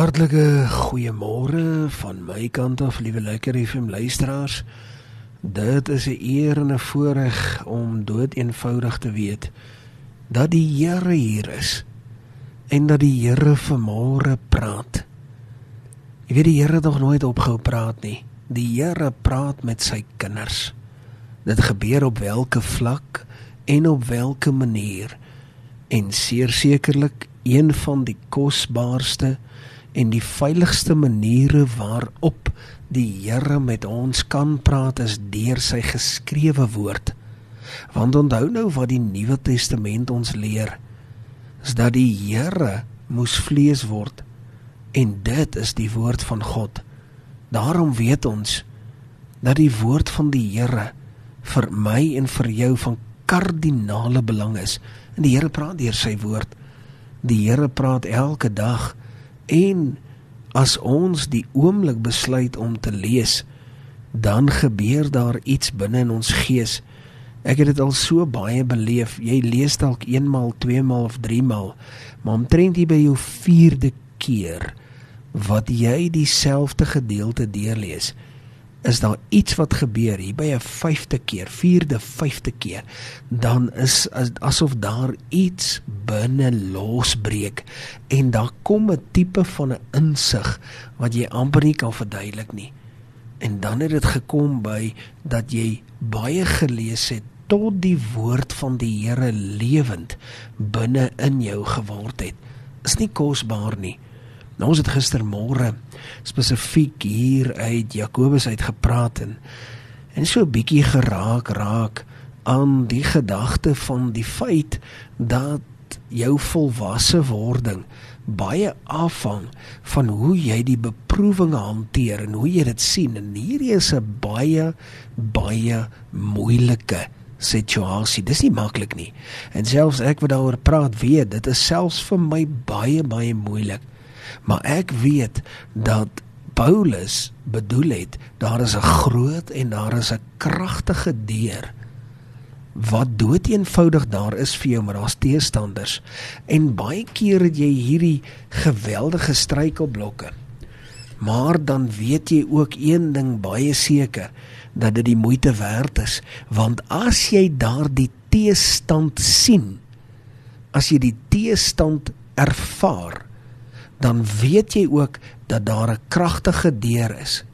Hartlike goeiemôre van my kant af, liewe lekker FM luisteraars. Dit is 'n eer en 'n voorreg om dood eenvoudig te weet dat die Here hier is en dat die Here vanmôre praat. Jy weet die Here het nog nooit opgehou praat nie. Die Here praat met sy kinders. Dit gebeur op watter vlak en op watter manier. En sekerlik een van die kosbaarste en die veiligste maniere waarop die Here met ons kan praat is deur sy geskrewe woord. Want onthou nou wat die Nuwe Testament ons leer, is dat die Here moes vlees word en dit is die woord van God. Daarom weet ons dat die woord van die Here vir my en vir jou van kardinale belang is. En die Here praat deur sy woord. Die Here praat elke dag En as ons die oomblik besluit om te lees, dan gebeur daar iets binne in ons gees. Ek het dit al so baie beleef. Jy lees dalk eenmal, tweemal of driemaal, maar omtrent hier by jou 4de keer wat jy dieselfde gedeelte deurlees, is daar iets wat gebeur hier by 'n 5de keer, 4de, 5de keer, dan is as, asof daar iets binne losbreek en daar kom 'n tipe van 'n insig wat jy amper nie kan verduidelik nie. En dan het dit gekom by dat jy baie gelees het tot die woord van die Here lewend binne in jou geword het. Is nie kosbaar nie. Nou ons het gistermôre spesifiek hier uit Jakobus uit gepraat en en so 'n bietjie geraak raak aan die gedagte van die feit dat jou volwasse wording baie afhang van hoe jy die beproewinge hanteer en hoe jy dit sien en hierdie is 'n baie baie moeilike situasie. Dis nie maklik nie. En selfs ek wat daaroor praat, weet dit is selfs vir my baie baie moeilik. Maar ek weet dat Paulus bedoel het daar is 'n groot en daar is 'n kragtige deur wat dood eenvoudig daar is vir jou maar daar's teestanders en baie keer het jy hierdie geweldige struikelblokke maar dan weet jy ook een ding baie seker dat dit die moeite werd is. Want as jy daardie teestand sien as jy die teestand ervaar dan weet jy ook dat daar 'n kragtige deur is.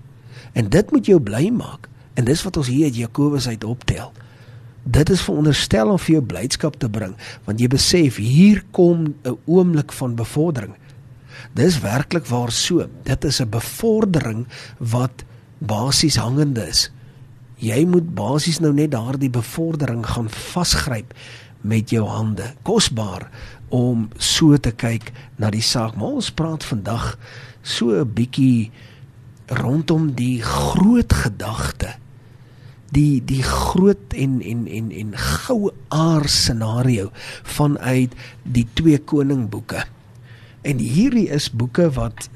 En dit moet jou bly maak. En dis wat ons hier uit Jakobus uit optel. Dit is veronderstel om vir jou blydskap te bring, want jy besef hier kom 'n oomblik van bevordering. Dis werklik waar so. Dit is 'n bevordering wat basies hangende is. Jy moet basies nou net daardie bevordering gaan vasgryp met jou hande. Kosbaar om so te kyk na die saak. Maar ons praat vandag so 'n bietjie rondom die groot gedagte. Die die groot en en en en goue aar scenario vanuit die twee koningboeke. En hierdie is boeke wat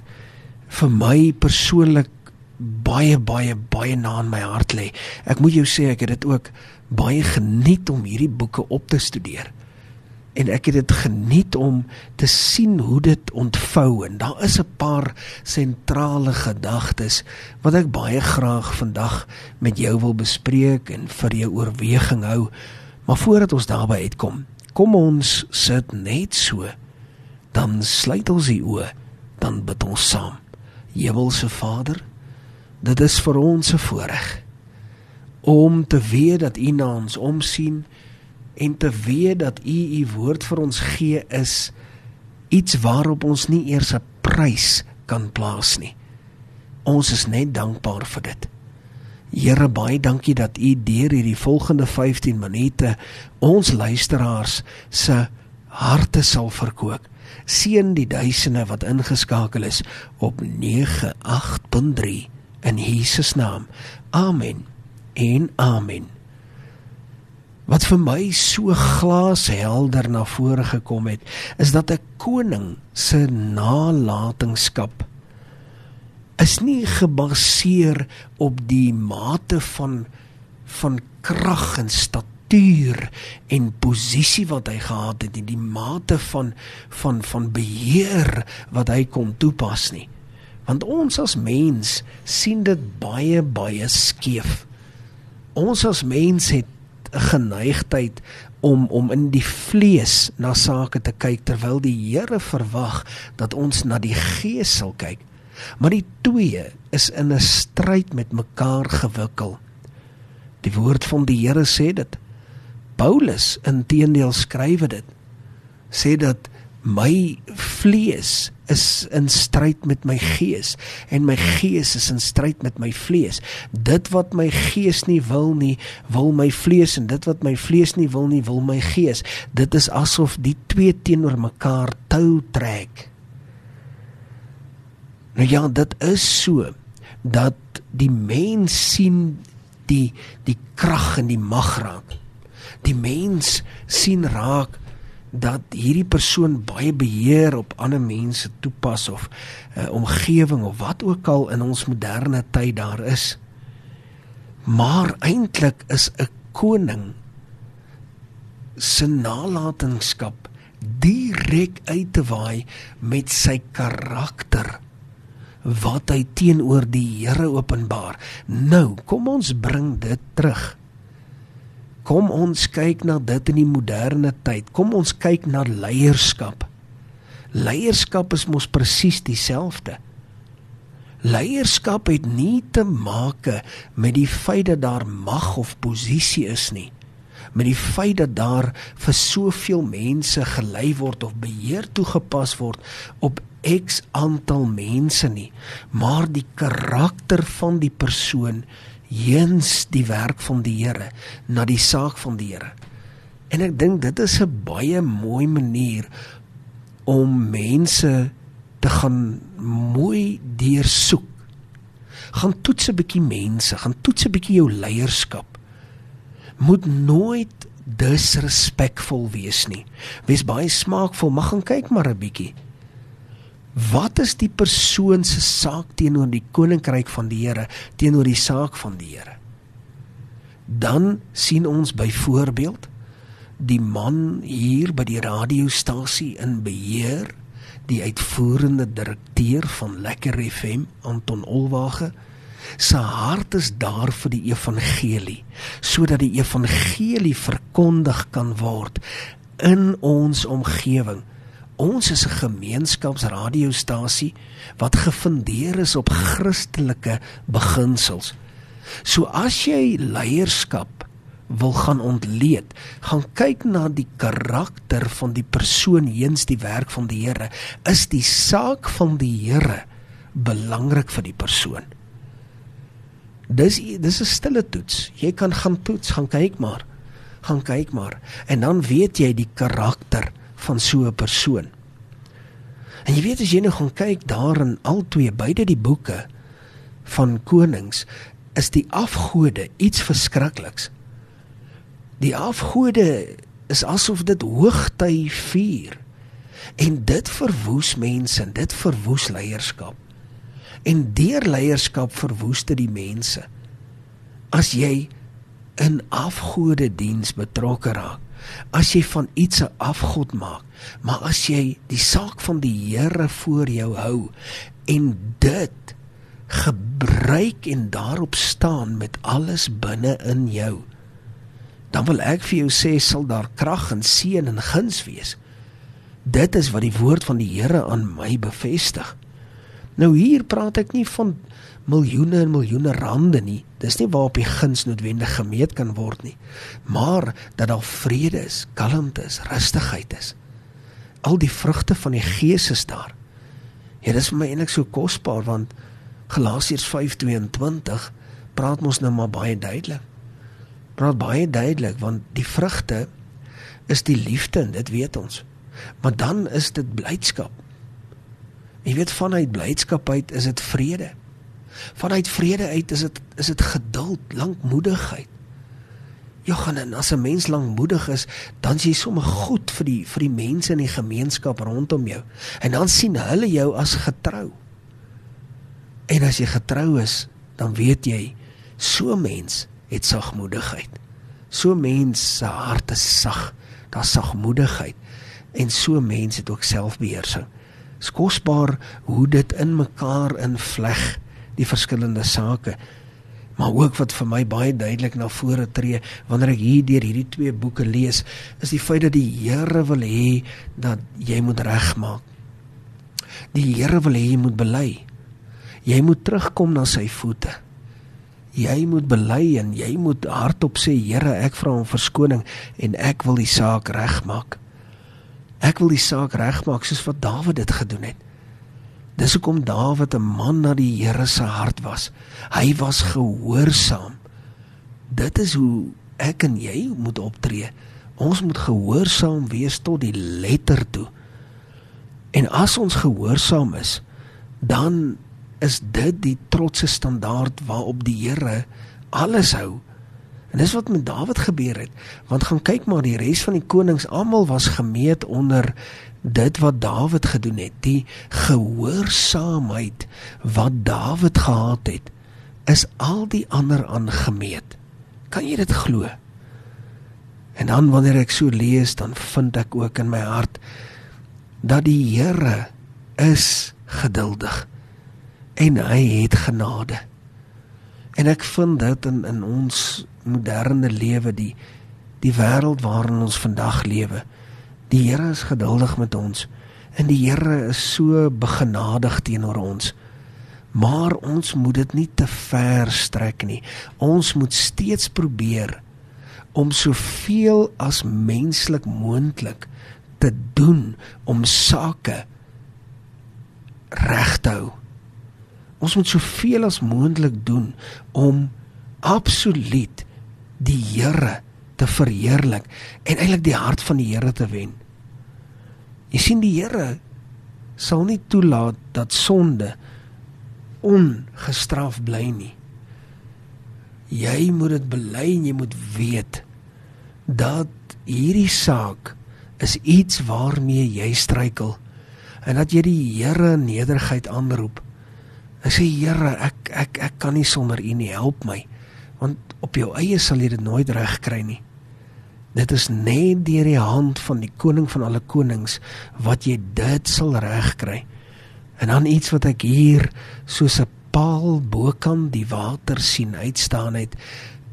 vir my persoonlik baie baie baie na in my hart lê. Ek moet jou sê ek het dit ook baie geniet om hierdie boeke op te studeer en ek het dit geniet om te sien hoe dit ontvou. En daar is 'n paar sentrale gedagtes wat ek baie graag vandag met jou wil bespreek en vir jou oorweging hou. Maar voordat ons daarby uitkom kom ons sit net so. Dan sluit ons die oë dan bid ons saam. Hemelse Vader dit is vir ons 'n voorreg om te weet dat U na ons omsien en te weet dat u u woord vir ons gee is iets waarop ons nie eers 'n prys kan plaas nie. Ons is net dankbaar vir dit. Here baie dankie dat u deur hierdie volgende 15 minute ons luisteraars se harte sal verkoop. Seën die duisende wat ingeskakel is op 98.3 in Jesus naam. Amen. En amen wat vir my so glashelder na vore gekom het, is dat 'n koning se nalatenskap is nie gebaseer op die mate van van krag en struktuur en posisie wat hy gehad het, nie die mate van van van beheer wat hy kon toepas nie. Want ons as mens sien dit baie baie skeef. Ons as mens het geneigtheid om om in die vlees na sake te kyk terwyl die Here verwag dat ons na die gees sal kyk. Maar die twee is in 'n stryd met mekaar gewikkel. Die woord van die Here sê dit. Paulus inteendeel skrywe dit. Sê dat my vlees is in stryd met my gees en my gees is in stryd met my vlees. Dit wat my gees nie wil nie, wil my vlees en dit wat my vlees nie wil nie, wil my gees. Dit is asof die twee teenoor mekaar tou trek. Nou ja, dit is so dat die mens sien die die krag en die mag raak. Die mens sien raak dat hierdie persoon baie beheer op ander mense toepas of 'n uh, omgewing of wat ook al in ons moderne tyd daar is. Maar eintlik is 'n koning se nalatenskap direk uit te waai met sy karakter wat hy teenoor die Here openbaar. Nou, kom ons bring dit terug. Kom ons kyk na dit in die moderne tyd. Kom ons kyk na leierskap. Leierskap is mos presies dieselfde. Leierskap het nie te maak met die feit dat daar mag of posisie is nie met die feit dat daar vir soveel mense gelei word of beheer toegepas word op X aantal mense nie, maar die karakter van die persoon heens die werk van die Here na die saak van die Here. En ek dink dit is 'n baie mooi manier om mense te gaan mooi deursoek. Gaan toets 'n bietjie mense, gaan toets 'n bietjie jou leierskap. Moet nooit disrespekvol wees nie. Wees baie smaakvol, mag gaan kyk maar 'n bietjie. Wat is die persoon se saak teenoor die koninkryk van die Here, teenoor die saak van die Here? Dan sien ons byvoorbeeld die man hier by die radiostasie in beheer, die uitvoerende direkteur van Lekker FM, Anton Olwage, se hart is daar vir die evangelie, sodat die evangelie verkondig kan word in ons omgewing Ons is 'n gemeenskapsradiostasie wat gefundeer is op Christelike beginsels. So as jy leierskap wil gaan ontleed, gaan kyk na die karakter van die persoon heens die werk van die Here. Is die saak van die Here belangrik vir die persoon? Dis dis 'n stille toets. Jy kan gaan toets, gaan kyk maar. Gaan kyk maar en dan weet jy die karakter van so 'n persoon. En jy weet as jy nou gaan kyk daar in al twee beide die boeke van konings is die afgode iets verskrikliks. Die afgode is asof dit hoogty vier. En dit verwoes mense, dit verwoes leierskap. En deur leierskap verwoes dit die mense. As jy in afgode diens betrokke raak, as jy van iets 'n afgod maak, maar as jy die saak van die Here voor jou hou en dit gebruik en daarop staan met alles binne in jou, dan wil ek vir jou sê sal daar krag en seën en guns wees. Dit is wat die woord van die Here aan my bevestig. Nou hier praat ek nie van miljoene en miljoene rande nie. Dis nie waarop die guns noodwendig gemeet kan word nie. Maar dat daar vrede is, kalmte is, rustigheid is. Al die vrugte van die Gees is daar. Ja, dis vir my eintlik so kosbaar want Galasiërs 5:22 praat mos nou maar baie duidelik. Praat baie duidelik want die vrugte is die liefde en dit weet ons. Maar dan is dit blydskap. Jy weet vanuit blydskap uit is dit vrede. Vanuit vrede uit is dit is dit geduld, lankmoedigheid. Gaan en as 'n mens lankmoedig is, dan is jy sommer goed vir die vir die mense in die gemeenskap rondom jou. En dan sien hulle jou as getrou. En as jy getrou is, dan weet jy so mens het sagmoedigheid. So mense se hart is sag, daar's sagmoedigheid en so mense het ook selfbeheersing. Dis kosbaar hoe dit in mekaar invleg die verskillende sake. Maar ook wat vir my baie duidelik na vore tree wanneer ek hier deur hierdie twee boeke lees, is die feit dat die Here wil hê dat jy moet regmaak. Die Here wil hê jy moet bely. Jy moet terugkom na sy voete. Jy moet bely en jy moet hardop sê Here, ek vra om verskoning en ek wil die saak regmaak. Ek wil die saak regmaak soos wat Dawid dit gedoen het. Dis hoekom Dawid 'n man na die Here se hart was. Hy was gehoorsaam. Dit is hoe ek en jy moet optree. Ons moet gehoorsaam wees tot die letter toe. En as ons gehoorsaam is, dan is dit die trotse standaard waarop die Here alles hou. En dis wat met Dawid gebeur het. Want gaan kyk maar die res van die konings almal was gemeet onder dit wat Dawid gedoen het, die gehoorsaamheid wat Dawid gehad het, is al die ander aangemeet. Kan jy dit glo? En dan wanneer ek so lees, dan vind ek ook in my hart dat die Here is geduldig en hy het genade. En ek vind dit in in ons moderne lewe die die wêreld waarin ons vandag lewe. Die Here is geduldig met ons en die Here is so begenadig teenoor ons. Maar ons moet dit nie te ver strek nie. Ons moet steeds probeer om soveel as menslik moontlik te doen om sake reg te hou. Ons moet soveel as moontlik doen om absoluut die Here te verheerlik en eintlik die hart van die Here te wen. Jy sien die Here sal nie toelaat dat sonde ongestraf bly nie. Jy moet dit bely en jy moet weet dat hierdie saak is iets waarmee jy struikel en dat jy die Here nederigheid aanroep. Ek sê Here, ek ek ek kan nie sonder U nie, help my want op jou eie sal jy dit nooit reg kry nie. Dit is net deur die hand van die koning van alle konings wat jy dit sal reg kry. En dan iets wat ek hier soos 'n paal bokant die water sien uitstaan het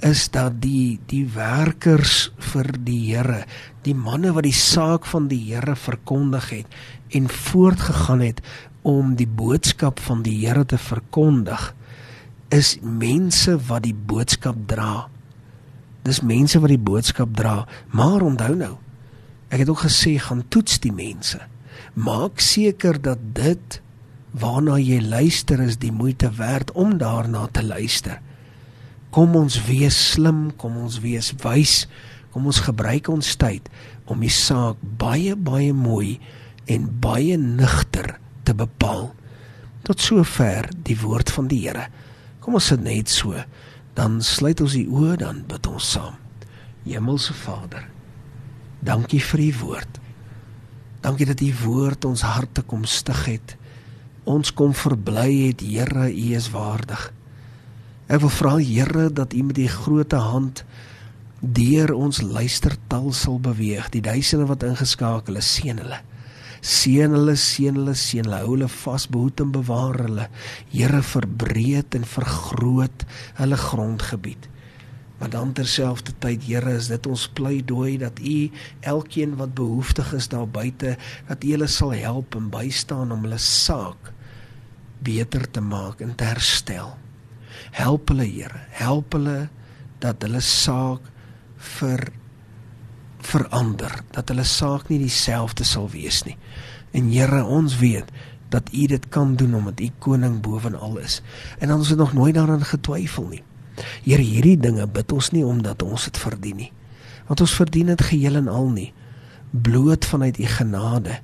is dat die die werkers vir die Here, die manne wat die saak van die Here verkondig het en voortgegaan het om die boodskap van die Here te verkondig, is mense wat die boodskap dra. Dis mense wat die boodskap dra, maar onthou nou, ek het ook gesê gaan toets die mense. Maak seker dat dit waarna jy luister is die moeite werd om daarna te luister. Kom ons wees slim, kom ons wees wys, kom ons gebruik ons tyd om die saak baie baie mooi en baie nugter te bepaal. Tot sover die woord van die Here. Kom ons sit net so. Dan sluit ons die oë dan bid ons saam. Hemelse Vader, dankie vir u woord. Dankie dat u woord ons harte kom stig het. Ons kom verbly het, Here, u is waardig. Ek wil vra Here dat u met die groote hand deur ons luistertal sal beweeg. Die duisende wat ingeskakel is, seën hulle. Seën hulle, seën hulle, seën hulle. Hou hulle vas, behoed en bewaar hulle. Here verbreed en vergroot hulle grondgebied. Maar dan terselfdertyd, Here, is dit ons pleidooi dat U elkeen wat behoeftig is daar buite, dat U hulle sal help en bystaan om hulle saak beter te maak en te herstel. Help hulle, Here. Help hulle dat hulle saak vir verander, dat hulle saak nie dieselfde sal wees nie. En Here, ons weet dat U dit kan doen omdat U koning bovenal is. En ons het nog nooit daaraan getwyfel nie. Here, hierdie dinge bid ons nie omdat ons dit verdien nie. Want ons verdien dit geheel en al nie. Bloot vanuit U genade.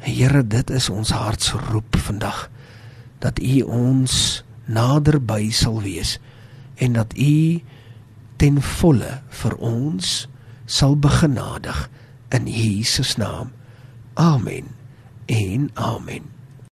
Here, dit is ons hartsroep vandag dat U ons naderby sal wees en dat U ten volle vir ons sal begenadig in Jesus naam. Amen. En amen.